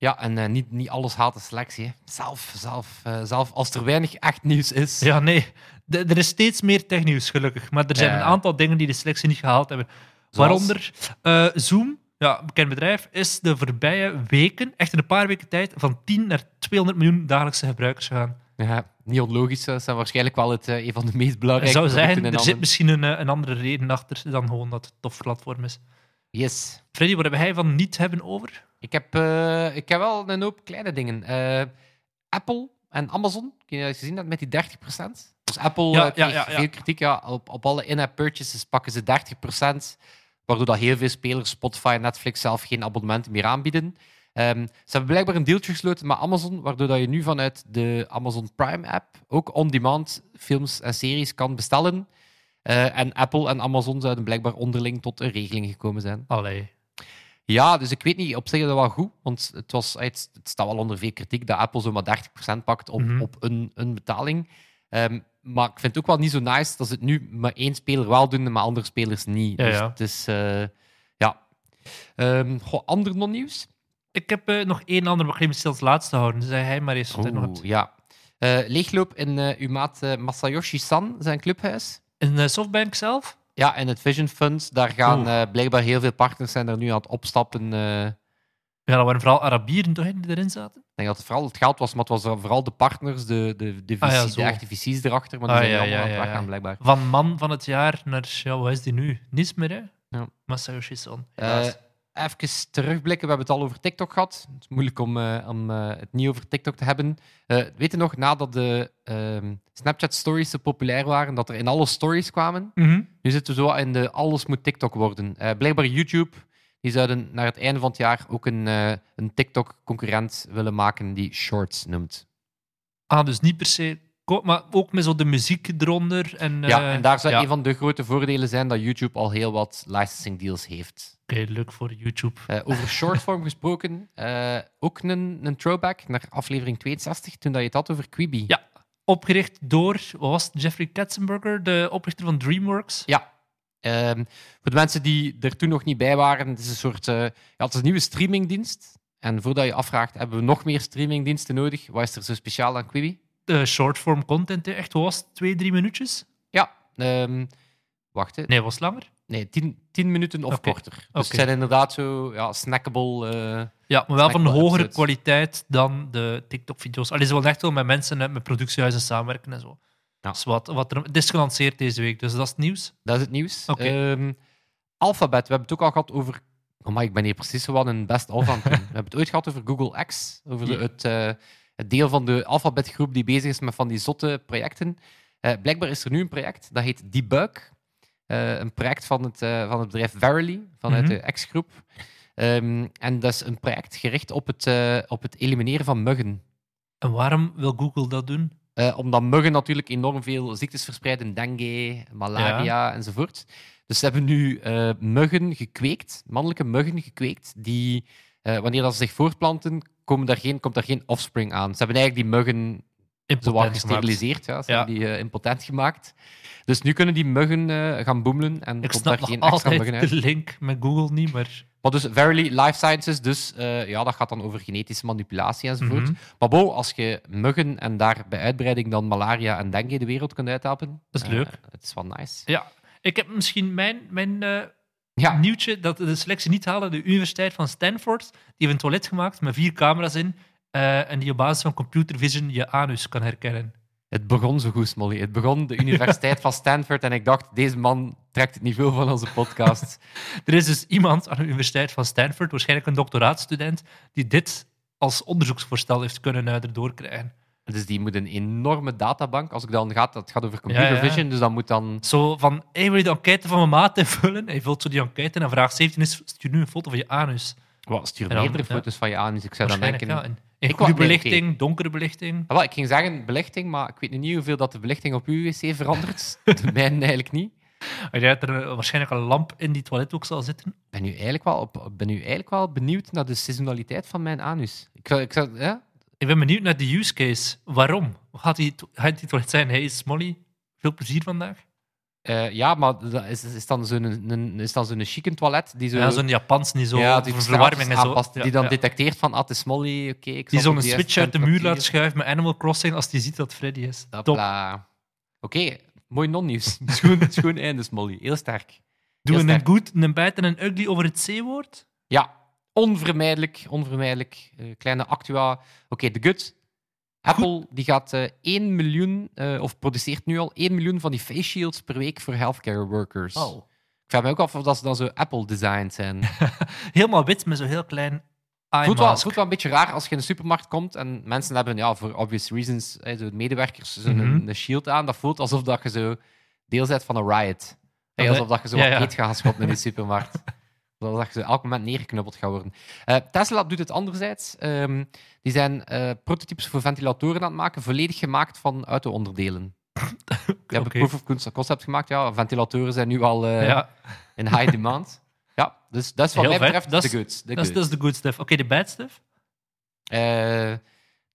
Ja, en eh, niet, niet alles haat de selectie. Hè. Zelf, zelf, eh, zelf, als er weinig echt nieuws is. Ja, nee, er is steeds meer technieuws, gelukkig. Maar er zijn een aantal dingen die de selectie niet gehaald hebben. Zoals? Waaronder eh, Zoom, ja, een bekend bedrijf, is de voorbije weken, echt in een paar weken tijd, van 10 naar 200 miljoen dagelijkse gebruikers gegaan. Ja, niet onlogisch, dat zijn waarschijnlijk wel het, een van de meest belangrijke zou zijn, er zit misschien een, een andere reden achter dan gewoon dat het een tof platform is. Yes. Freddy, wat hebben wij van niet hebben over? Ik heb, eh, ik heb wel een hoop kleine dingen. Eh, Apple en Amazon, kun je gezien dat met die 30%? Dus Apple Ja, eh, kreeg ja, veel kritiek. Ja, op, op alle in-app purchases pakken ze 30%, waardoor dat heel veel spelers, Spotify en Netflix, zelf geen abonnementen meer aanbieden. Ehm, ze hebben blijkbaar een deeltje gesloten met Amazon, waardoor dat je nu vanuit de Amazon Prime-app ook on-demand films en series kan bestellen. En Apple en Amazon zouden blijkbaar onderling tot een regeling gekomen zijn. Allee. Ja, dus ik weet niet, op zich is dat wel goed, want het, was, het, het staat wel onder veel kritiek dat Apple zomaar 30% pakt op, Mhm. op een, een betaling. Ehm, maar ik vind het ook wel niet zo nice dat ze het nu met één speler wel doen en met andere spelers niet. Ja, dus ja. het is, eh, ja. Ehm goh, ander non-nieuws? Ik heb eh, nog één ander, maar hem stil als laatste houden. Zei hij maar eens nog Oeh, hebt. ja. Eh, leegloop in uw maat eh, Masayoshi San, zijn clubhuis. In Softbank zelf? Ja, en het Vision Fund, daar gaan eh, blijkbaar heel veel partners zijn er nu aan het opstappen. eh, Ja, dat waren vooral Arabieren toch, die erin zaten? Ik denk dat het vooral het geld was, maar het was vooral de partners, de, de, de, Ah ja, de echte VC's erachter. Maar die Ah, zijn ja, allemaal ja, aan het weggaan, blijkbaar. Van man van het jaar naar, ja, wat is die nu? Niets meer, hè? Ja. Masayoshi Son. Eh. Even terugblikken, we hebben het al over TikTok gehad. Het is moeilijk om, eh, om eh, het niet over TikTok te hebben. Eh weet je nog, nadat de ehm, Snapchat Stories zo populair waren, dat er in alle stories kwamen? Mhm. Nu zitten we zo in de alles moet TikTok worden. Blijkbaar YouTube, die zouden naar het einde van het jaar ook een, een TikTok-concurrent willen maken die Shorts noemt. Ah, dus niet per se... Maar ook met zo de muziek eronder. En, Ja, eh, en daar zou ja. een van de grote voordelen zijn dat YouTube al heel wat licensing deals heeft. Oké, leuk voor YouTube. Eh, over shortform gesproken, eh, ook een, een throwback naar aflevering 62, toen dat je het had over Quibi. Ja. Opgericht door, wat was het, Jeffrey Katzenberger, de oprichter van DreamWorks. Ja. Ehm, voor de mensen die er toen nog niet bij waren, het is een soort ja, het is een nieuwe streamingdienst. En voordat je afvraagt, hebben we nog meer streamingdiensten nodig? Wat is er zo speciaal aan Quibi? De shortform content, hè. echt, was twee, drie minuutjes? Ja, ehm, wacht. Hè. Nee, was langer. Nee, tien, tien minuten of korter. Dus het zijn inderdaad zo ja, snackable. eh, Ja, maar wel van een hogere episodes. kwaliteit dan de TikTok-video's. Allee, ze willen echt wel met mensen, hè, met productiehuizen samenwerken en zo. Ja. Dus wat, wat er, het is gelanceerd deze week, dus dat is het nieuws. Dat is het nieuws. Oké. Ehm, Alphabet, we hebben het ook al gehad over. Oh, maar ik ben hier precies zo wat een best het doen. We hebben het ooit gehad over Google X, over de- het, eh, het deel van de Alphabet-groep die bezig is met van die zotte projecten. Eh, blijkbaar is er nu een project dat heet Debug. Eh, een project van het, eh, van het bedrijf Verily, vanuit Mhm. de X-groep. Ehm, en dat is een project gericht op het, op het elimineren van muggen. En waarom wil Google dat doen? Eh, omdat muggen natuurlijk enorm veel ziektes verspreiden, dengue, malaria enzovoort. Dus ze hebben nu muggen gekweekt, mannelijke muggen gekweekt, die wanneer dat ze zich voortplanten, komen daar geen, komt daar geen offspring aan. Ze hebben eigenlijk die muggen zowat gesteriliseerd, ja, ze Ja. hebben die eh, impotent gemaakt. Dus nu kunnen die muggen eh, gaan boemelen en Ik komt daar geen extra muggen uit. de link met Google niet, maar... Maar dus Verily Life Sciences, dus eh, ja, dat gaat dan over genetische manipulatie enzovoort. Mhm. Maar bon, als je muggen en daar bij uitbreiding dan malaria en dengue de wereld kunt uithelpen. Dat is leuk. Het is wel nice. Ja, ik heb misschien mijn, mijn Ja, nieuwtje dat de selectie niet halen. De Universiteit van Stanford, die heeft een toilet gemaakt met vier camera's in eh, en die op basis van computer vision je anus kan herkennen. het begon zo goed, Smolly. Het begon de Universiteit van Stanford en ik dacht, deze man trekt het niveau van onze podcast. Er is dus iemand aan de Universiteit van Stanford, waarschijnlijk een doctoraatstudent, die dit als onderzoeksvoorstel heeft kunnen uh, erdoor krijgen. Dus die moet een enorme databank. Als ik dan gaat, dat gaat over computer Ja, ja. vision, dus dat moet dan... Zo van, hey, wil je de enquête van mijn maat invullen? Hij vult zo die enquête en vraag 17 is, stuur nu een foto van je anus. Wat, stuur dan, meerdere ja. foto's van je aan, dus ik zou dan denken... ja. Goede nee, belichting, donkere belichting. Ah, wel, ik ging zeggen belichting, maar ik weet niet hoeveel dat de belichting op uw wc verandert. de mijne eigenlijk niet. Ik denk dat er eh, waarschijnlijk een lamp in die toilet ook zal zitten. Ik ben nu eigenlijk wel, op, ben nu eigenlijk wel benieuwd naar de seasonaliteit van mijn anus. Ik zou, ik zou, ja? Ik ben benieuwd naar de use case. Waarom? Gaat die, gaat die toilet zijn? Hey, Smolly, veel plezier vandaag. Eh, ja, maar dat is, is dan zo'n een, is dan zo'n chique toilet die zo... Ja, zo'n Japans niet zo. ja, die die verwarming en zo. aanpast, Ja, die dan ja. detecteert van, ah, het is Molly, oké. ik Die zal zo'n switch uit de muur laat schuiven met Animal Crossing als die ziet dat Freddy is. Top. Oké, mooi non-nieuws. Schoon, schoon einde, Molly. Heel sterk. Doen we een good, een bad en een ugly over het C-woord? Ja, onvermijdelijk. Onvermijdelijk. Eh, kleine actua. Oké, de good. Apple die gaat eh 1 miljoen, eh, of produceert nu al 1 miljoen van die face shields per week voor healthcare workers. Oh. Ik vraag me ook af of dat ze dan zo Apple-designed zijn. Helemaal wit met zo'n heel klein eye voelt, wel, voelt wel een beetje raar als je in de supermarkt komt en mensen hebben, ja, voor obvious reasons, hè, zo medewerkers, zo'n Mhm. een shield aan. Dat voelt alsof dat je zo deel bent van een riot. Alsof dat je zo ja, wat ja. eet gaat schoppen in de supermarkt. Dat je zo elk moment neergeknuppeld gaat worden. Eh, Tesla doet het anderzijds. Ehm, die zijn eh, prototypes voor ventilatoren aan het maken, volledig gemaakt van auto-onderdelen. Die hebben Oké. proof of concept gemaakt. Ja, ventilatoren zijn nu al eh, Ja, in high demand. Ja, dus dat is wat Heel mij betreft de is- goods. De dat is, de good stuff. Oké, de bad stuff?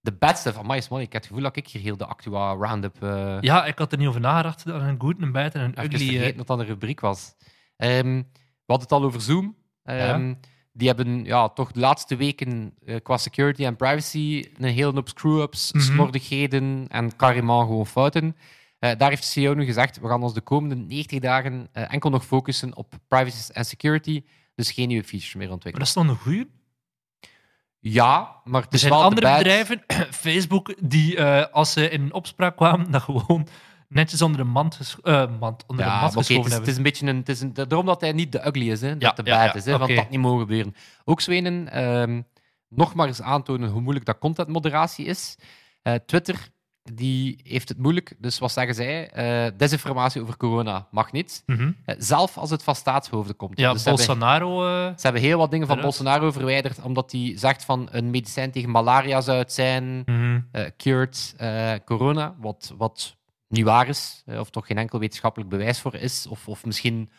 De bad stuff. Amai, is mooi. Ik heb het gevoel dat ik hier heel de Actua Roundup... Ja, ik had er niet over nagedacht. Een good, een bad en een ugly... eh, vergeten dat dat een rubriek was. Ehm, we hadden het al over Zoom. Ehm, Die hebben ja, toch de laatste weken eh, qua security en privacy een hele hoop screw-ups, Mhm. slordigheden en carrément gewoon fouten. Eh, daar heeft de CEO nu gezegd, we gaan ons de komende 90 dagen eh, enkel nog focussen op privacy en security, dus geen nieuwe features meer Maar ontwikkelen. dat is toch een goeie? Ja, maar het Er zijn andere bad- bedrijven, Facebook, die als ze in opspraak kwamen, dat gewoon netjes onder de mand, eh, mand, onder de mat geschoven het, is, het hebben. is een beetje een, het is een, daarom dat hij niet de ugly is, hè, dat Ja, de bad is, hè, want dat niet mogen gebeuren. Ook Zwenen, ehm, nog maar eens aantonen hoe moeilijk dat contentmoderatie is. Eh, Twitter die heeft het moeilijk, dus wat zeggen zij? Eh, desinformatie over corona mag niet. Mhm. Zelf als het van staatshoofden komt. Ja, Dus ze hebben- Bolsonaro... ze hebben heel wat dingen van. Bolsonaro verwijderd, omdat hij zegt van een medicijn tegen malaria zou het zijn eh, cured corona, wat, wat niet waar is, of toch geen enkel wetenschappelijk bewijs voor is, of, of misschien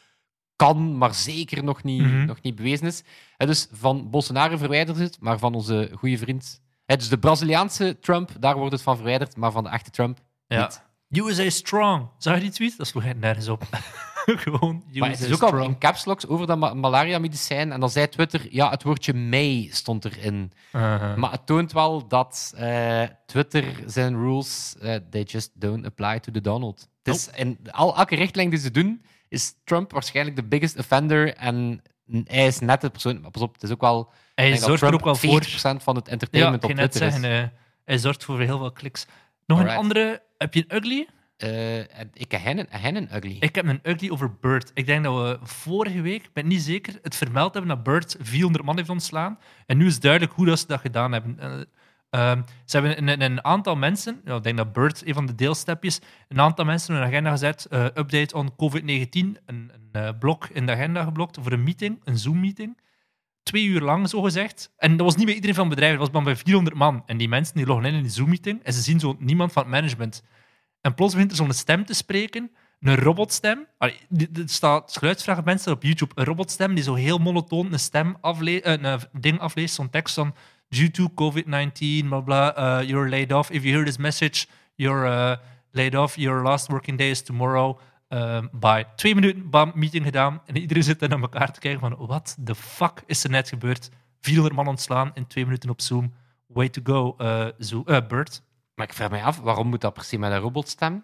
kan, maar zeker nog niet, Mhm. nog niet bewezen is. Dus van Bolsonaro verwijderd het, maar van onze goede vriend. dus de Braziliaanse Trump, daar wordt het van verwijderd, maar van de echte Trump Ja. niet. USA strong. Zag je die tweet? Dat sloeg hij nergens op. Gewoon Maar het is ook al in caps locks over dat ma- malaria-medicijn. En dan zei Twitter, ja, het woordje May stond erin. Uh-huh. Maar het toont wel dat eh, Twitter zijn rules, eh, they just don't apply to the Donald. Het is, in al, elke richtlijn die ze doen, is Trump waarschijnlijk de biggest offender. En hij is net de persoon. Maar pas op, het is ook wel. hij zorgt er ook wel voor. 40% van het Ja, entertainment ik op Twitter zeggen, is. eh, hij zorgt voor heel veel kliks. Nog een andere. Heb je een ugly? Eh, ik heb een ugly. Ik heb een ugly over Bird. Ik denk dat we vorige week, ik ben niet zeker, het vermeld hebben dat Bird 400 man heeft ontslaan. En nu is duidelijk hoe dat ze dat gedaan hebben. Eh, ehm, ze hebben een, aantal mensen, ik denk dat Bird een van de deelstepjes, een aantal mensen hun agenda gezet. eh, update on COVID-19, een, een blok in de agenda geblokt voor een meeting, een Zoom-meeting. Twee uur lang, zo gezegd. En dat was niet bij iedereen van het bedrijf, dat was maar bij 400 man. En die mensen die loggen in in die Zoom-meeting en ze zien zo niemand van het management. En plots begint er zo'n stem te spreken, een robotstem. Dit staat geluidsfragment staat op YouTube. Een robotstem die zo heel monotoon een stem afle eh, een ding afleest, zo'n tekst van due to COVID-19, bla bla, eh, you're laid off. If you hear this message, you're eh, laid off. Your last working day is tomorrow. Um, bye. Twee minuten, bam, meeting gedaan. En iedereen zit dan naar elkaar te kijken van, what the fuck is er net gebeurd? 400 man ontslaan in twee minuten op Zoom. Way to go, eh, Bert. Maar ik vraag me af, waarom moet dat precies met een robotstem?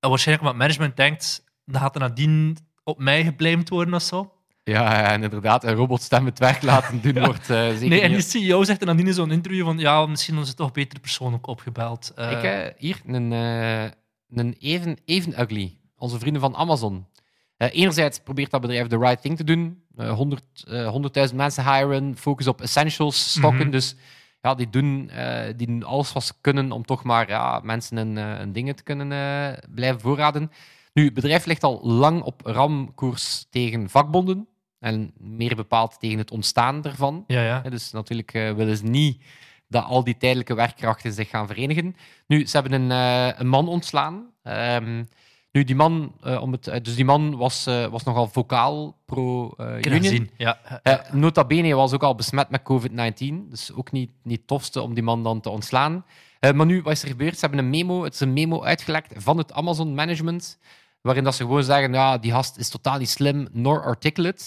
En waarschijnlijk omdat management denkt, dan gaat er nadien op mij geblamed worden of zo. Ja, en inderdaad, een robotstem het werk laten doen wordt eh, zeker Nee, en die CEO zegt er nadien in zo'n interview van, ja, misschien is het toch beter persoonlijk opgebeld. Eh, Ik, eh, hier, een, eh, een even, even ugly. Onze vrienden van Amazon. Eh, enerzijds probeert dat bedrijf de right thing te doen. Eh, 100, eh, 100.000 mensen hiren, focus op essentials, stokken. Mhm. Dus ja, die doen, eh, die doen alles wat ze kunnen om toch maar ja, mensen een, eh, een dingen te kunnen eh, blijven voorraden. Nu, het bedrijf ligt al lang op ramkoers tegen vakbonden. En meer bepaald tegen het ontstaan ervan. ja, ja. Dus natuurlijk willen ze niet dat al die tijdelijke werkkrachten zich gaan verenigen. Nu, ze hebben een, een man ontslaan. Ehm, nu, die man, eh, om het, eh, dus die man was, eh, was nogal vocaal pro-union. Ja. Nota bene was ook al besmet met COVID-19. Dus ook niet, niet het tofste om die man dan te ontslaan. Maar nu, wat is er gebeurd? Ze hebben een memo, het is een memo uitgelekt van het Amazon Management, waarin dat ze gewoon zeggen, ja, die gast is totaal niet slim, nor articulate.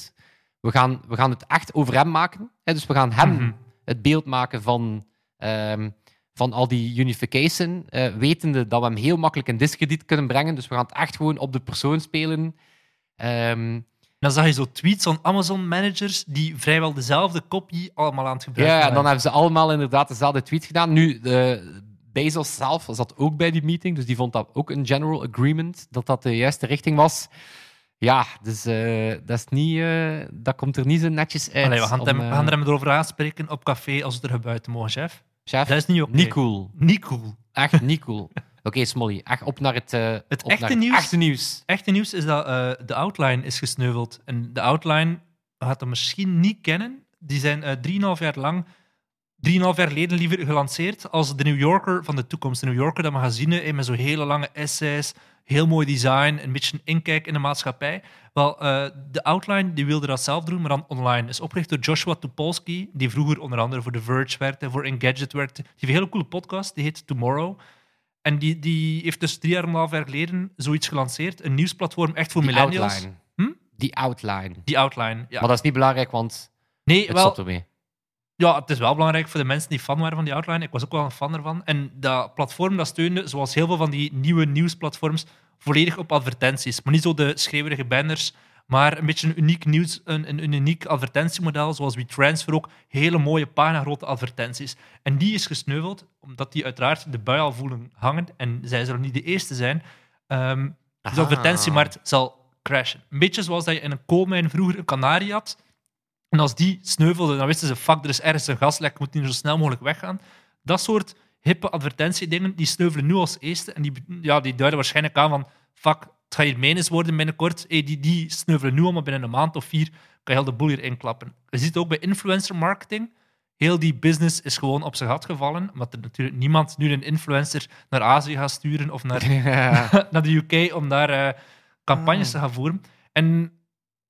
We gaan, we gaan het echt over hem maken. Hè, dus we gaan hem Mhm. het beeld maken van, ehm, van al die unification, eh, wetende dat we hem heel makkelijk in discrediet kunnen brengen. Dus we gaan het echt gewoon op de persoon spelen. Ehm, Dan zag je zo tweets van Amazon-managers die vrijwel dezelfde kopie allemaal aan het gebruiken Ja, en dan hebben ze allemaal inderdaad dezelfde tweet gedaan. Nu, de Bezos zelf zat ook bij die meeting, dus die vond dat ook een general agreement, dat dat de juiste richting was. Ja, dus eh, dat, is niet, eh, dat komt er niet zo netjes uit. Allee, we, gaan om, hem, we gaan er hem erover aanspreken op café als we er buiten mogen, chef. Chef, Dat is niet cool. Niet cool. Echt niet cool. Oké, Smolly, echt op naar het, eh, Het op echte naar het nieuws? echte nieuws. echte nieuws is dat eh, de Outline is gesneuveld. En de Outline gaat hem misschien niet kennen. Die zijn eh 3,5 jaar lang, 3,5 jaar geleden liever gelanceerd als de New Yorker van de toekomst. De New Yorker, dat magazine eh, met zo hele lange essays, heel mooi design, een beetje een inkijk in de maatschappij. Wel, eh, de Outline die wilde dat zelf doen, maar dan online. is opgericht door Joshua Topolsky, die vroeger onder andere voor The Verge werkte, voor Engadget werkte. Die heeft een hele coole podcast, die heet Tomorrow. En die, die heeft dus drie jaar en een half jaar geleden zoiets gelanceerd. Een nieuwsplatform echt voor Die millennials. outline. Hm? Die outline. Die Outline. Ja. Maar dat is niet belangrijk, want nee, het wel, stopt ermee. Ja, het is wel belangrijk voor de mensen die fan waren van die Outline. Ik was ook wel een fan ervan. En dat platform dat steunde, zoals heel veel van die nieuwe nieuwsplatforms, volledig op advertenties. Maar niet zo de schreeuwerige banners, maar een beetje een uniek, nieuws, een, een, een uniek advertentiemodel, zoals WeTransfer ook. Hele mooie paginagrote advertenties. En die is gesneuveld, omdat die uiteraard de bui al voelen hangen. En zij zullen niet de eerste zijn. Ehm, dus de advertentiemarkt zal crashen. Een beetje zoals dat je in een koolmijn vroeger een kanarie had. En als die sneuvelde, dan wisten ze, fuck, er is ergens een gaslek, moet die zo snel mogelijk weggaan. Dat soort hippe advertentiedingen, die sneuvelen nu als eerste. En die, ja, die duiden waarschijnlijk aan van, fuck, het gaat hier menens worden binnenkort. Hey, die, die sneuvelen nu allemaal binnen een maand of vier, kan je heel de boel hier inklappen. Je ziet het ook bij influencer marketing. Heel die business is gewoon op zijn gat gevallen, omdat er natuurlijk niemand nu een influencer naar Azië gaat sturen of naar naar de UK om daar eh, campagnes te gaan voeren. En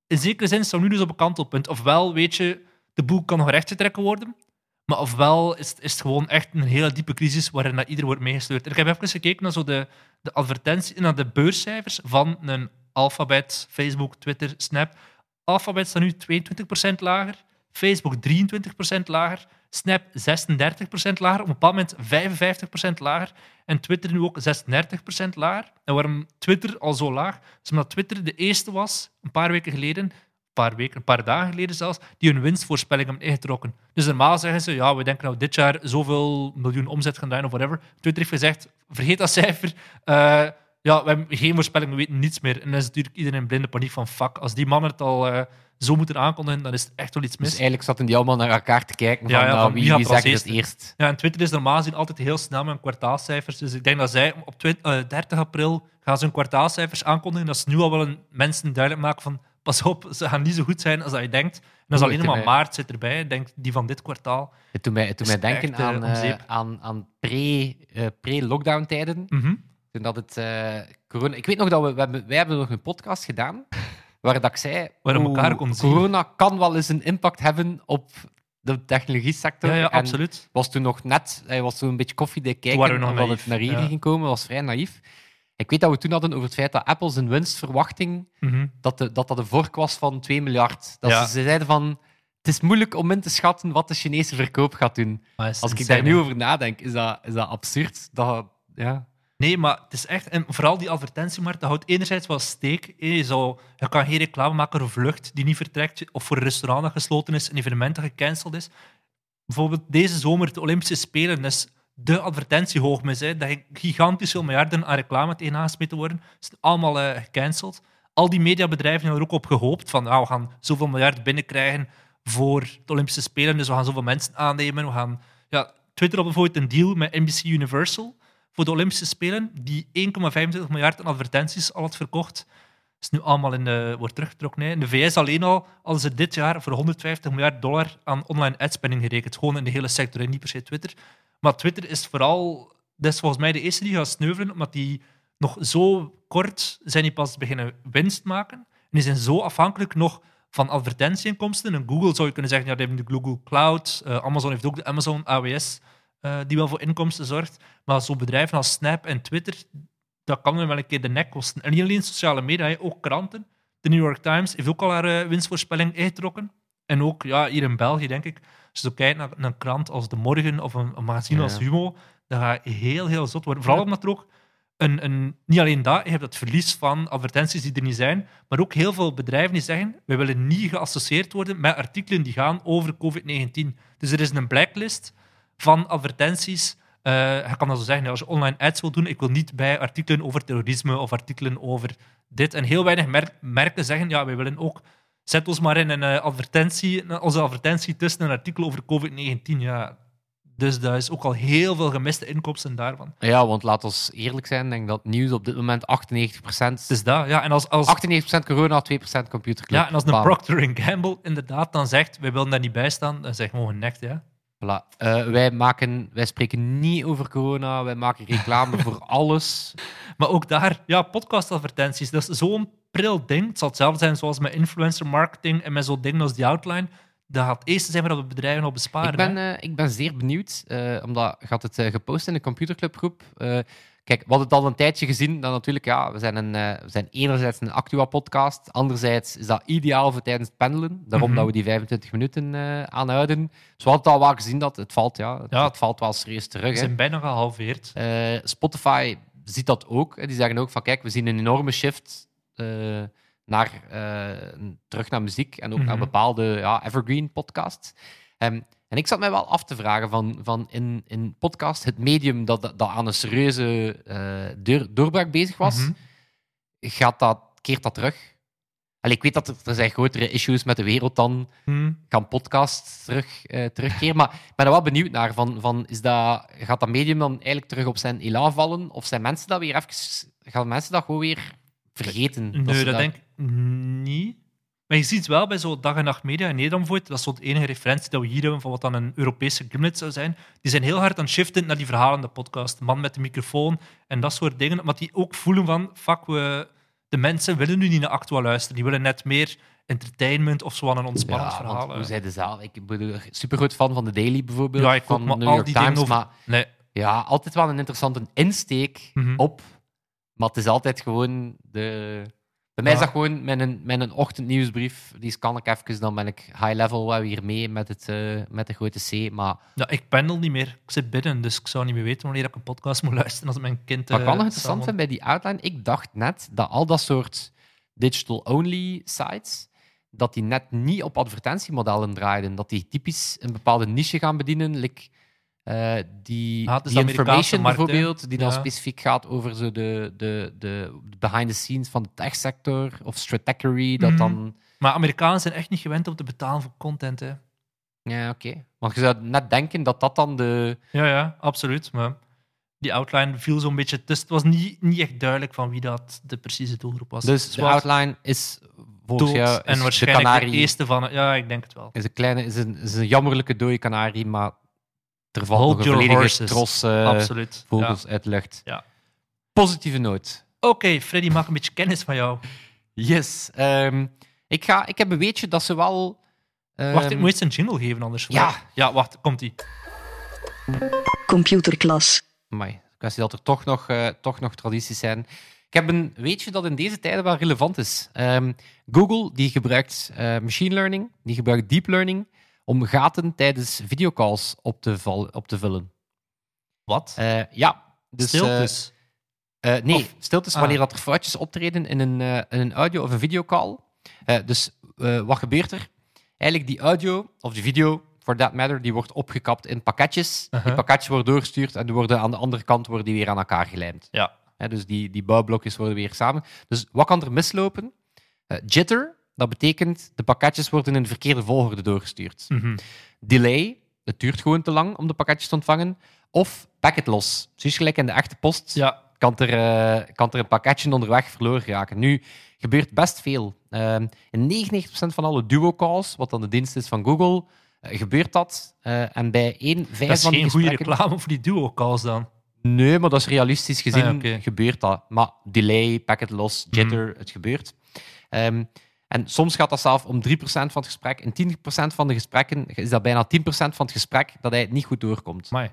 in zekere zin staan we nu dus op een kantelpunt. Ofwel, weet je, de boel kan nog rechtgetrokken worden, maar ofwel is is het gewoon echt een hele diepe crisis waarin dat ieder wordt meegesleurd. Ik heb even gekeken naar zo de, de advertentie, naar de beurscijfers van een Alphabet, Facebook, Twitter, Snap. Alphabet staat nu 22% lager, Facebook 23% lager, Snap 36% lager, op een bepaald moment 55% lager en Twitter nu ook 36% lager. En waarom Twitter al zo laag? Omdat Twitter de eerste was, een paar weken geleden, een paar weken, een paar dagen geleden zelfs, die hun winstvoorspelling hebben ingetrokken. Dus normaal zeggen ze, ja, we denken nou dit jaar zoveel miljoen omzet gaan draaien of whatever. Twitter heeft gezegd, vergeet dat cijfer. Eh, ja, we hebben geen voorspelling, we weten niets meer. En dan is natuurlijk iedereen in blinde paniek van, fuck, als die mannen het al eh, zo moeten aankondigen, dan is het echt wel iets mis. Dus eigenlijk zaten die allemaal naar elkaar te kijken Ja, van, ja, nou, van wie, wie zegt het eerst. Ja, en Twitter is normaal gezien altijd heel snel met kwartaalcijfers. Dus ik denk dat zij op twi- eh, 30 april gaan ze hun kwartaalcijfers aankondigen. Dat ze nu al wel een, mensen duidelijk maken van pas op, ze gaan niet zo goed zijn als dat je denkt. En dat is alleen maar maart zit erbij. Ik denk die van dit kwartaal. Het doet mij, het doet mij denken echt, eh, aan, aan, aan pre, pre-lockdown tijden. Toen dat het eh, corona... Ik weet nog dat we, we hebben, wij hebben nog een podcast gedaan waar dat ik zei... Waar elkaar konden zien. Corona kan wel eens een impact hebben op de technologie sector. Ja, ja, En absoluut. was toen nog net... Hij was toen een beetje koffiedik kijken waren we nog of dat naïef, het naar hier ja. ging komen. was vrij naïef. Ik weet dat we toen hadden over het feit dat Apple zijn winstverwachting Mhm. dat, de, dat dat een vork was van 2 miljard. Dat Ja. ze, ze zeiden van... Het is moeilijk om in te schatten wat de Chinese verkoop gaat doen. Als ik daar nu over nadenk, is dat, is dat absurd. Dat, ja. Nee, maar het is echt... En vooral die advertentiemarkt, dat houdt enerzijds wel steek. Je, zou, je kan geen reclame maken voor vlucht die niet vertrekt, of voor een restaurant dat gesloten is, een evenement dat gecanceld is. Bijvoorbeeld deze zomer, de Olympische Spelen, is de advertentiehoogmis. Dat gigantisch veel miljarden aan reclame tegenaan gesmeten worden. is allemaal eh, gecanceld. Al die mediabedrijven hebben er ook op gehoopt van nou, we gaan zoveel miljard binnenkrijgen voor de Olympische Spelen, dus we gaan zoveel mensen aannemen. We gaan, ja, Twitter had bijvoorbeeld een deal met NBC Universal voor de Olympische Spelen, die 1,25 miljard aan advertenties al had verkocht. is nu allemaal in wordt teruggetrokken. Hè. In de VS alleen al hadden ze dit jaar voor 150 miljard dollar aan online adspending gerekend. Gewoon in de hele sector, en niet per se Twitter. Maar Twitter is vooral, dat is volgens mij de eerste die gaat sneuvelen, omdat die nog zo kort zijn die pas beginnen winst maken. En die zijn zo afhankelijk nog van advertentieinkomsten. En Google zou je kunnen zeggen, ja, die hebben de Google Cloud. Eh, Amazon heeft ook de Amazon AWS, eh, die wel voor inkomsten zorgt. Maar zo'n bedrijven als Snap en Twitter, dat kan hem wel een keer de nek kosten. En niet alleen sociale media, ook kranten. De New York Times heeft ook al haar eh, winstvoorspelling ingetrokken. En ook ja, hier in België, denk ik, als je zo kijkt naar een krant als De Morgen of een, een magazine Ja. als Humo, dat gaat heel, heel zot worden. Vooral omdat er ook een, een, niet alleen dat, je hebt het verlies van advertenties die er niet zijn, maar ook heel veel bedrijven die zeggen, we willen niet geassocieerd worden met artikelen die gaan over COVID-19. Dus er is een blacklist van advertenties. Eh, je kan dat zo zeggen, als je online ads wil doen, ik wil niet bij artikelen over terrorisme of artikelen over dit. En heel weinig mer- merken zeggen, ja, wij willen ook... Zet ons maar in een eh, advertentie, onze advertentie tussen een artikel over COVID-19. Ja, dus daar is ook al heel veel gemiste inkomsten daarvan. Ja, want laat ons eerlijk zijn, ik denk dat nieuws op dit moment 98%, Het is dat, ja. En als, als, 98% corona, 2% computerclub. ja, en als een. Procter Gamble inderdaad dan zegt, wij willen daar niet bij staan, dan zeg gewoon genekt, ja. Voilà. Eh, wij, maken, wij spreken niet over corona, wij maken reclame voor alles. Maar ook daar, ja, podcastadvertenties, dat is zo'n pril ding. Het zal hetzelfde zijn zoals met influencer marketing en met zo'n dingen als die outline. Dat gaat het eerste zijn waar we bedrijven op besparen. Ik ben, eh, ik ben zeer benieuwd, eh, omdat je had het gepost in de computerclubgroep. Kijk, we hadden het al een tijdje gezien. Dan natuurlijk, ja, we zijn, een, eh, we zijn enerzijds een Actua-podcast, anderzijds is dat ideaal voor tijdens het pendelen. Daarom Mhm. dat we die 25 minuten eh, aanhouden. Dus we hadden het al wel gezien dat het valt, ja. Het, Ja. het valt wel serieus terug. We hè. zijn bijna gehalveerd. Eh, Spotify ziet dat ook. hè. Die zeggen ook van, kijk, we zien een enorme shift naar, terug naar muziek en ook naar Mhm. bepaalde ja, evergreen podcasts. Ehm, en ik zat mij wel af te vragen van, van in, in podcast, het medium dat, dat, dat aan een serieuze deur, doorbraak bezig was, Mhm. gaat dat, keert dat terug? Allee, ik weet dat er, er zijn grotere issues met de wereld dan Hm. gaan podcasts terug, eh, terugkeren. Maar ik ben er wel benieuwd naar. Van, van, is dat, gaat dat medium dan eigenlijk terug op zijn elan vallen? Of zijn mensen dat weer even... Gaan mensen dat gewoon weer vergeten? Nee, ze dat denk ik niet. Maar je ziet wel bij zo'n dag en nacht media in Nederland dat is zo de enige referentie dat we hier hebben van wat dan een Europese gimlet zou zijn. Die zijn heel hard aan het shiften naar die verhalende podcast. De man met de microfoon en dat soort dingen. Maar die ook voelen van, fuck, we, de mensen willen nu niet naar Actua luisteren. Die willen net meer entertainment of zo aan een ontspannend ja, verhaal. want hoe eh. zei de zaal? Ik ben super groot fan van de Daily bijvoorbeeld. Ja, ik ook, van maar New York Times. over- Maar Nee, ja, altijd wel een interessante insteek Mhm. op. Maar het is altijd gewoon de... Bij mij is dat gewoon mijn, mijn ochtendnieuwsbrief. Die scan ik even, dan ben ik high level wel weer mee met, het, eh, met de grote C. Maar ja, ik pendel niet meer. Ik zit binnen, dus ik zou niet meer weten wanneer ik een podcast moet luisteren als mijn kind... Wat ik wel eh, nog interessant vind bij die outline, ik dacht net dat al dat soort digital-only sites, dat die net niet op advertentiemodellen draaiden. Dat die typisch een bepaalde niche gaan bedienen, like, eh, die, Ah, is die de information markt, bijvoorbeeld, die dan Ja. specifiek gaat over zo de, de, de behind the scenes van de techsector, of Stratechery, dat Mhm. dan... Maar Amerikanen zijn echt niet gewend om te betalen voor content, hè. Ja, oké. Want je zou net denken dat dat dan de... Ja, ja, absoluut. Maar die outline viel zo'n beetje tussen. Het was niet, niet echt duidelijk van wie dat de precieze doelgroep was. Dus de outline is volgens dood jou is en de waarschijnlijk de, kanarie... eerste van... Ja, ik denk het wel. is een kleine, is een, is een jammerlijke dode kanarie, maar er valt Hold nog een volledige horses. tros eh, absoluut. Ja. vogels uit de lucht. Ja. Positieve noot. Oké, Freddy, maak een beetje kennis van jou. Yes. Ehm, ik, ga, ik heb een weetje dat ze wel... ehm, Wacht, ik moet eens een jingle geven anders. Ja. Ja, wacht, komt-ie. Computerklas. Amai, kwestie dat er toch nog, eh, toch nog tradities zijn. Ik heb een weetje dat in deze tijden wel relevant is. Ehm, Google die gebruikt eh, machine learning, die gebruikt deep learning om gaten tijdens videocalls op te, val, op te vullen. Wat? Eh, ja. Dus, eh, Stiltes. Eh, nee, Of- ah. wanneer dat er foutjes optreden in een, in een audio- of een videocall. Dus wat gebeurt er? Eigenlijk die audio of die video, for that matter, die wordt opgekapt in pakketjes. Die Uh-huh. pakketjes worden doorgestuurd en die worden aan de andere kant worden die weer aan elkaar gelijmd. ja. Dus die, die bouwblokjes worden weer samen. Dus wat kan er mislopen? Jitter, dat betekent de pakketjes worden in de verkeerde volgorde doorgestuurd. Mhm. Delay, het duurt gewoon te lang om de pakketjes te ontvangen. Of packet loss. Zoals gelijk in de echte post Ja, kan er, eh, kan er een pakketje onderweg verloren raken. Nu, gebeurt best veel. Ehm, in 99% van alle duo-calls, wat dan de dienst is van Google, eh, gebeurt dat. Eh, en bij één vijf Dat is van die geen goede reclame voor die duo-calls dan. Nee, maar dat is realistisch gezien Ah, gebeurt dat. Maar delay, packet loss, jitter, Mhm. het gebeurt. Ehm, en soms gaat dat zelf om 3% van het gesprek. In 10% van de gesprekken is dat bijna 10% van het gesprek dat hij het niet goed doorkomt. Amai.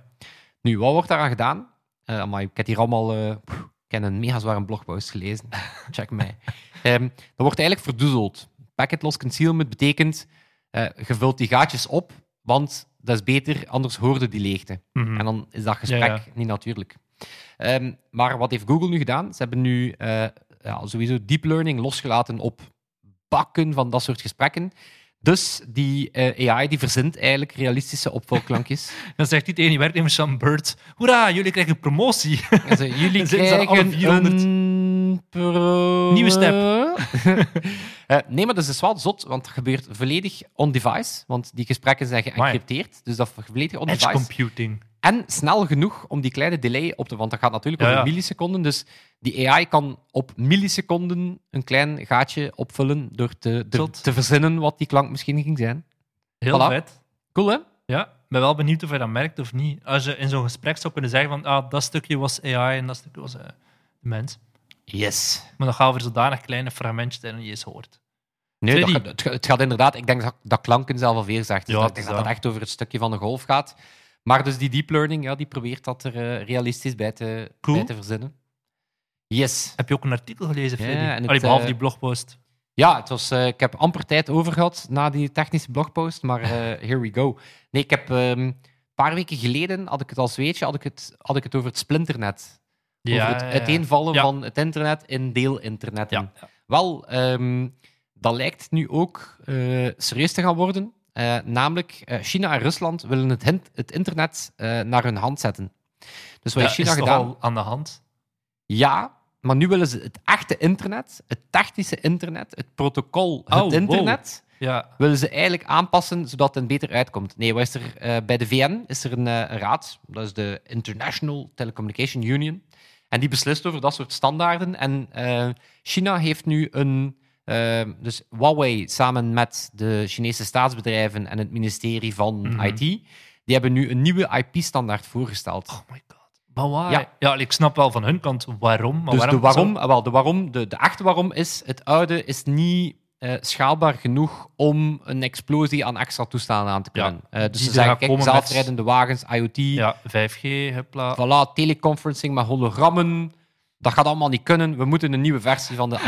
Nu, wat wordt daaraan gedaan? Eh amai, ik heb hier allemaal... ik heb een mega zware blogpost gelezen. Check mij. Ehm, dat wordt eigenlijk verdoezeld. Packet loss concealment betekent... eh je vult die gaatjes op, want dat is beter, anders hoorde die leegte. Mhm. En dan is dat gesprek Ja, ja. niet natuurlijk. Ehm, maar wat heeft Google nu gedaan? Ze hebben nu ja, sowieso deep learning losgelaten op bakken van dat soort gesprekken. Dus die eh, AI die verzint eigenlijk realistische opvolklankjes. Dan zegt hij tegen die werknemers van Bird: Hoera, jullie krijgen promotie. Ze, jullie ze alle krijgen 400. een Nieuwe step. Eh, nee, maar dat is wel zot, want het gebeurt volledig on-device. Want die gesprekken zijn geëncrypteerd, dus dat volledig Edge on-device. computing. En snel genoeg om die kleine delay op te... Want dat gaat natuurlijk over ja. milliseconden. Dus die AI kan op milliseconden een klein gaatje opvullen door te, te verzinnen wat die klank misschien ging zijn. Heel Voilà. vet. Cool, hè? Ja, ik ben wel benieuwd of je dat merkt of niet. Als je in zo'n gesprek zou kunnen zeggen van ah, dat stukje was AI en dat stukje was eh, mens. Yes. Maar dan gaat over zodanig kleine fragmentjes dat je hoort. Nee, dat, het, gaat- het gaat inderdaad... Ik denk dat, dat klanken zelf al veel zegt. Dus Ja, dat- ik denk dat het echt over het stukje van de golf gaat. Maar dus die deep learning, ja, die probeert dat er eh, realistisch bij te, Cool. bij te verzinnen. Yes. Heb je ook een artikel gelezen, Ja, Freddy? en het, Allee, behalve eh, die blogpost. Ja, het was, eh, ik heb amper tijd over gehad na die technische blogpost, maar eh, here we go. Nee, ik heb ehm, een paar weken geleden, had ik het als weetje, had ik het, had ik het over het splinternet. Over het ja, ja. uiteenvallen van het internet in deelinternetten. Ja. Wel, ehm, dat lijkt nu ook eh, serieus te gaan worden. Eh, namelijk, eh, China en Rusland willen het, het internet naar hun hand zetten. Dus wat Ja, China is gedaan? al aan de hand? Ja, maar nu willen ze het echte internet, het technische internet, het protocol, het Oh, wow. internet, Ja. willen ze eigenlijk aanpassen zodat het beter uitkomt. Nee, wat is er, bij de VN is er een, een raad, dat is de International Telecommunication Union, en die beslist over dat soort standaarden. En eh, China heeft nu een, eh, dus Huawei samen met de Chinese staatsbedrijven en het ministerie van Mhm. IT, die hebben nu een nieuwe IP-standaard voorgesteld. Oh my god. Maar why? Ja. Ja. ik snap wel van hun kant waarom. Maar dus waarom de waarom, ah, wel, de, waarom de, de echte waarom is, het oude is niet eh, schaalbaar genoeg om een explosie aan extra toestellen aan te Ja, kunnen. Eh, dus ze zeggen, kijk, zelfrijdende wagens, IoT, Ja, 5G, hupla. voilà, teleconferencing met hologrammen. Dat gaat allemaal niet kunnen. We moeten een nieuwe versie van de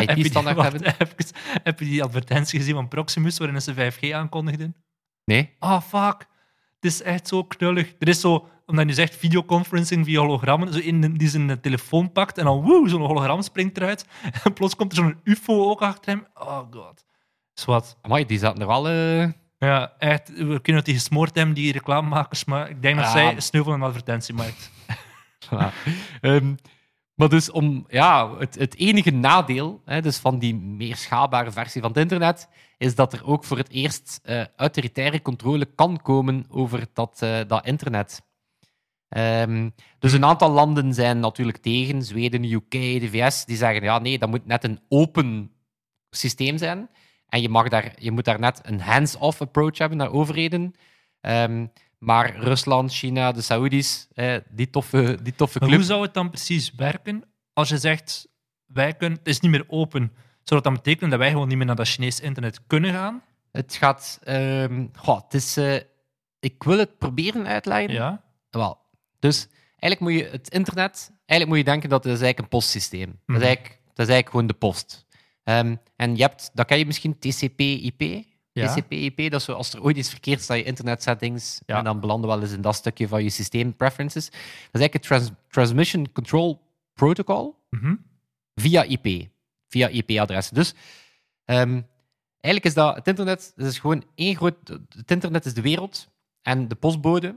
wacht, hebben. even, heb je die advertentie gezien van Proximus waarin ze 5G aankondigden? Nee? Ah, fuck. Het is echt zo knullig. Er is zo, omdat je zegt videoconferencing via hologrammen, zo in die zijn telefoon pakt en dan woe, zo'n hologram springt eruit. En plots komt er zo'n ufo ook achter hem. Oh god. Zwat. Amai, die zaten er wel... eh, Ja, echt. We kunnen het die gesmoord hebben, die reclamemakers, maar ik denk dat Ja. zij sneeuw van een advertentiemarkt. Ja. Ehm, maar dus om, ja, het, het enige nadeel hè, dus van die meer schaalbare versie van het internet is dat er ook voor het eerst eh autoritaire controle kan komen over dat, eh, dat internet. Ehm, dus een aantal landen zijn natuurlijk tegen, Zweden, UK, de VS, die zeggen ja, nee, dat moet net een open systeem zijn. En je, mag daar, je moet daar net een hands-off approach hebben naar overheden. Ehm, maar Rusland, China, de Saoedi's, eh, die toffe, die toffe Maar club. hoe zou het dan precies werken als je zegt, wij kunnen, het is niet meer open? Zou dat dan betekenen dat wij gewoon niet meer naar dat Chinese internet kunnen gaan? Het gaat... ehm, goh, het is... eh, ik wil het proberen uitleggen. Ja. Wel, dus eigenlijk moet je het internet... Eigenlijk moet je denken dat het is eigenlijk een postsysteem. Dat, Mhm. is eigenlijk, dat is eigenlijk gewoon de post. Ehm, en je hebt... Dat ken je misschien, TCP-IP. Ja. TCP-IP, dat is zo, als er ooit iets verkeerd staat, je internet settings, Ja. en dan belanden we wel eens in dat stukje van je systeem preferences. Dat is eigenlijk het trans- Transmission Control Protocol Mhm. via IP. Via IP-adressen. Dus ehm, eigenlijk is dat het internet, dat is gewoon één groot. Het internet is de wereld en de postbode,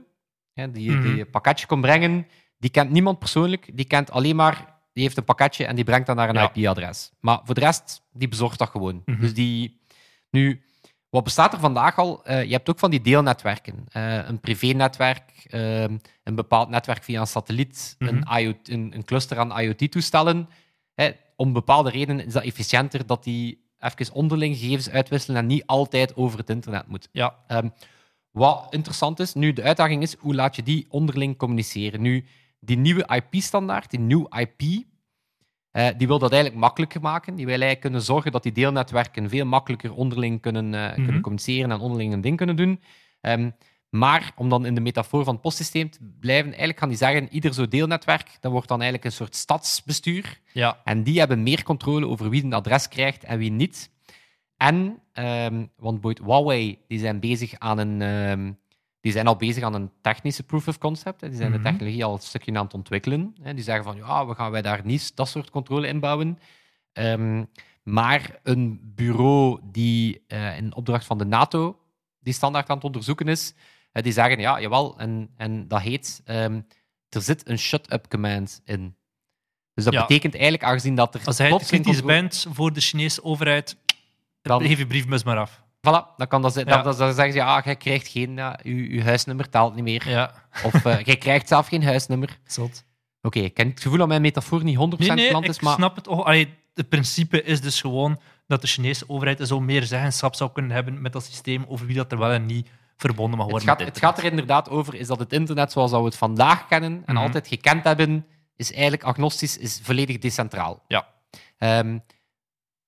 hè, die, Mhm. die een pakketje komt brengen, die kent niemand persoonlijk, die kent alleen maar. Die heeft een pakketje en die brengt dat naar een Ja. IP-adres. Maar voor de rest, die bezorgt dat gewoon. Mhm. Dus die. Nu, wat bestaat er vandaag al? Eh, je hebt ook van die deelnetwerken. Eh, een privé-netwerk, ehm, een bepaald netwerk via een satelliet, Mhm. een, IoT, een, een cluster aan IoT-toestellen. Om bepaalde redenen is dat efficiënter dat die even onderling gegevens uitwisselen en niet altijd over het internet moet. Ja, Ehm, wat interessant is, nu de uitdaging is, hoe laat je die onderling communiceren? Nu, die nieuwe IP-standaard, die nieuw IP, eh, die wil dat eigenlijk makkelijker maken. Die wil eigenlijk kunnen zorgen dat die deelnetwerken veel makkelijker onderling kunnen, eh, kunnen communiceren en onderling een ding kunnen doen. Ehm, maar om dan in de metafoor van het postsysteem te blijven, eigenlijk gaan die zeggen, ieder zo'n deelnetwerk, dat wordt dan eigenlijk een soort stadsbestuur. ja. En die hebben meer controle over wie een adres krijgt en wie niet. En, ehm, want boeit Huawei, die zijn, bezig aan een, ehm, die zijn al bezig aan een technische proof of concept. hè. Die zijn Mhm. de technologie al een stukje aan het ontwikkelen. hè. Die zeggen van, ja, we gaan wij daar niet dat soort controle inbouwen. Ehm, maar een bureau die eh, in opdracht van de NATO die standaard aan het onderzoeken is, die zeggen, ja, jawel, en, en dat heet, er zit een shut-up command in. Dus dat Ja. betekent eigenlijk, aangezien dat er Als hij kritisch bent voor de Chinese overheid, Dan- geef je briefbus maar af. Voilà, dan, kan dat, Ja. dan, dan, zeggen ze, ja, jij krijgt geen, ja, uw huisnummer telt niet meer. Ja, Of jij krijgt zelf geen huisnummer. zot. Oké, ik heb het gevoel dat mijn metafoor niet 100% Nee, ik is, maar snap het. Oh, allee, het principe is dus gewoon dat de Chinese overheid zo meer zeggenschap zou kunnen hebben met dat systeem over wie dat er wel en niet verbonden mag het worden. gaat, met het gaat er inderdaad over is dat het internet zoals we het vandaag kennen en Mhm. altijd gekend hebben, is eigenlijk agnostisch, is volledig decentraal. Ja. Ehm,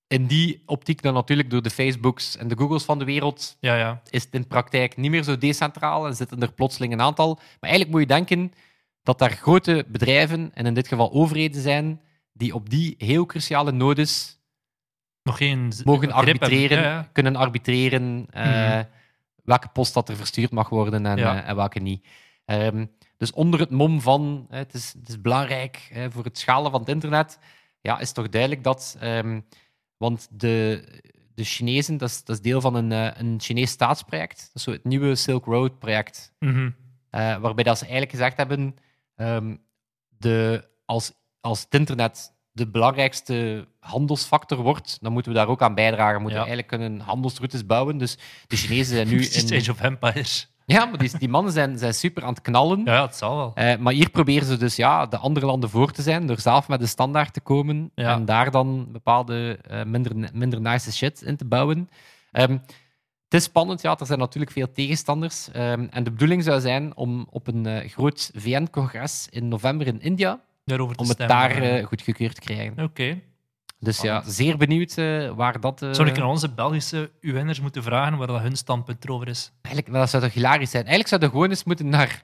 in die optiek dan natuurlijk door de Facebooks en de Googles van de wereld Ja, ja. is het in praktijk niet meer zo decentraal en zitten er plotseling een aantal. Maar eigenlijk moet je denken dat daar grote bedrijven, en in dit geval overheden zijn, die op die heel cruciale nodes Nog geen mogen arbitreren, Ja, kunnen arbitreren eh, Mhm. welke post dat er verstuurd mag worden en, eh, en welke niet. Ehm, dus onder het mom van het, is, het is belangrijk voor het schalen van het internet, ja, is toch duidelijk dat. ehm, want de, de Chinezen, dat is, dat is deel van een, eh, een Chinees staatsproject. Dat is zo het nieuwe Silk Road-project. Mhm. Eh, waarbij dat ze eigenlijk gezegd hebben: ehm, de, als, als het internet de belangrijkste handelsfactor wordt, dan moeten we daar ook aan bijdragen. We moeten Ja. eigenlijk kunnen handelsroutes bouwen. Dus de Chinezen zijn nu. In, Age of Empires. Ja, maar die, die mannen zijn, zijn super aan het knallen. Ja, het zal wel. Eh, maar hier proberen ze dus ja, de andere landen voor te zijn door zelf met de standaard te komen Ja. en daar dan bepaalde eh, minder, minder nice shit in te bouwen. Ehm, het is spannend, ja. Er zijn natuurlijk veel tegenstanders. Ehm, en de bedoeling zou zijn om op een eh, groot VN-congres in november in India, Daarover te om het daar goedgekeurd te krijgen. Oké. Dus ja, zeer benieuwd eh, waar dat... eh, Zou ik aan onze Belgische UN'ers moeten vragen waar dat hun standpunt erover is? Eigenlijk, dat zou toch hilarisch zijn. Eigenlijk zouden we gewoon eens moeten naar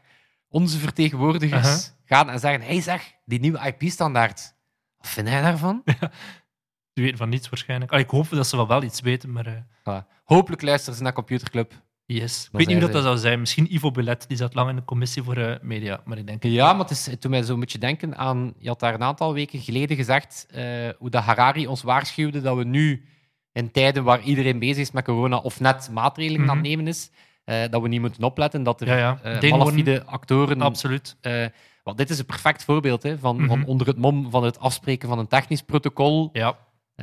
onze vertegenwoordigers gaan en zeggen: hey zeg, die nieuwe IP-standaard. Wat vind jij daarvan? Die weten van niets waarschijnlijk. Allee, ik hoop dat ze wel, wel iets weten, maar... eh. Hopelijk luisteren ze naar Computerclub. Yes. Ik weet niet hoe dat, zou zijn. Misschien Ivo Belet, die zat lang in de commissie voor eh, media. Maar ik denk... Ja, maar het, is, het doet mij zo'n beetje denken aan... Je had daar een aantal weken geleden gezegd eh, hoe dat Harari ons waarschuwde dat we nu, in tijden waar iedereen bezig is met corona of net maatregelen aan het Mhm. nemen is, eh, dat we niet moeten opletten dat er Ja, ja. malafide actoren... Absoluut. want dit is een perfect voorbeeld hè, van, Mhm. van onder het mom van het afspreken van een technisch protocol. Ja,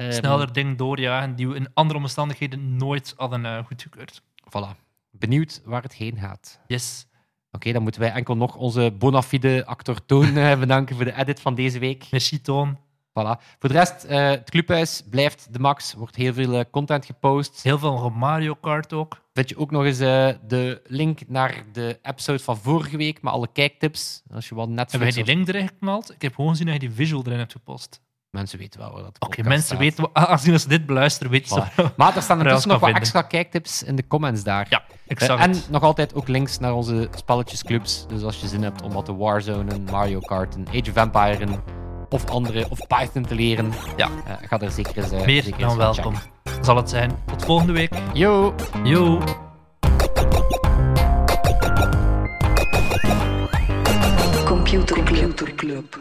sneller dingen doorjagen die we in andere omstandigheden nooit hadden goedgekeurd. Voilà. Benieuwd waar het heen gaat. Yes. Oké, dan moeten wij enkel nog onze bona fide actor Toon eh, bedanken voor de edit van deze week. Merci, Toon. Voilà. Voor de rest, eh, het clubhuis blijft de max. Er wordt heel veel eh, content gepost. Heel veel Mario Kart ook. Vind je ook nog eens de link naar de episode van vorige week met alle kijktips. Als je wat Hebben wij Netflix... die link erin geknald? Ik heb gewoon gezien dat je die visual erin hebt gepost. Mensen weten wel waar dat Oké, mensen staat. weten... Aangezien ze dit beluisteren, weten ze... Maar er staan intussen nog wat vinden. extra kijktips in de comments daar. Ja, ik Eh, en nog altijd ook links naar onze spelletjesclubs. Dus als je zin hebt om wat te Warzone, Mario Kart, en Age of Empire of andere, of Python te leren, Ja. eh, ga er zeker eens eh, Meer zeker dan welkom. Zal het zijn. Tot volgende week. Yo! Yo. Computer Club.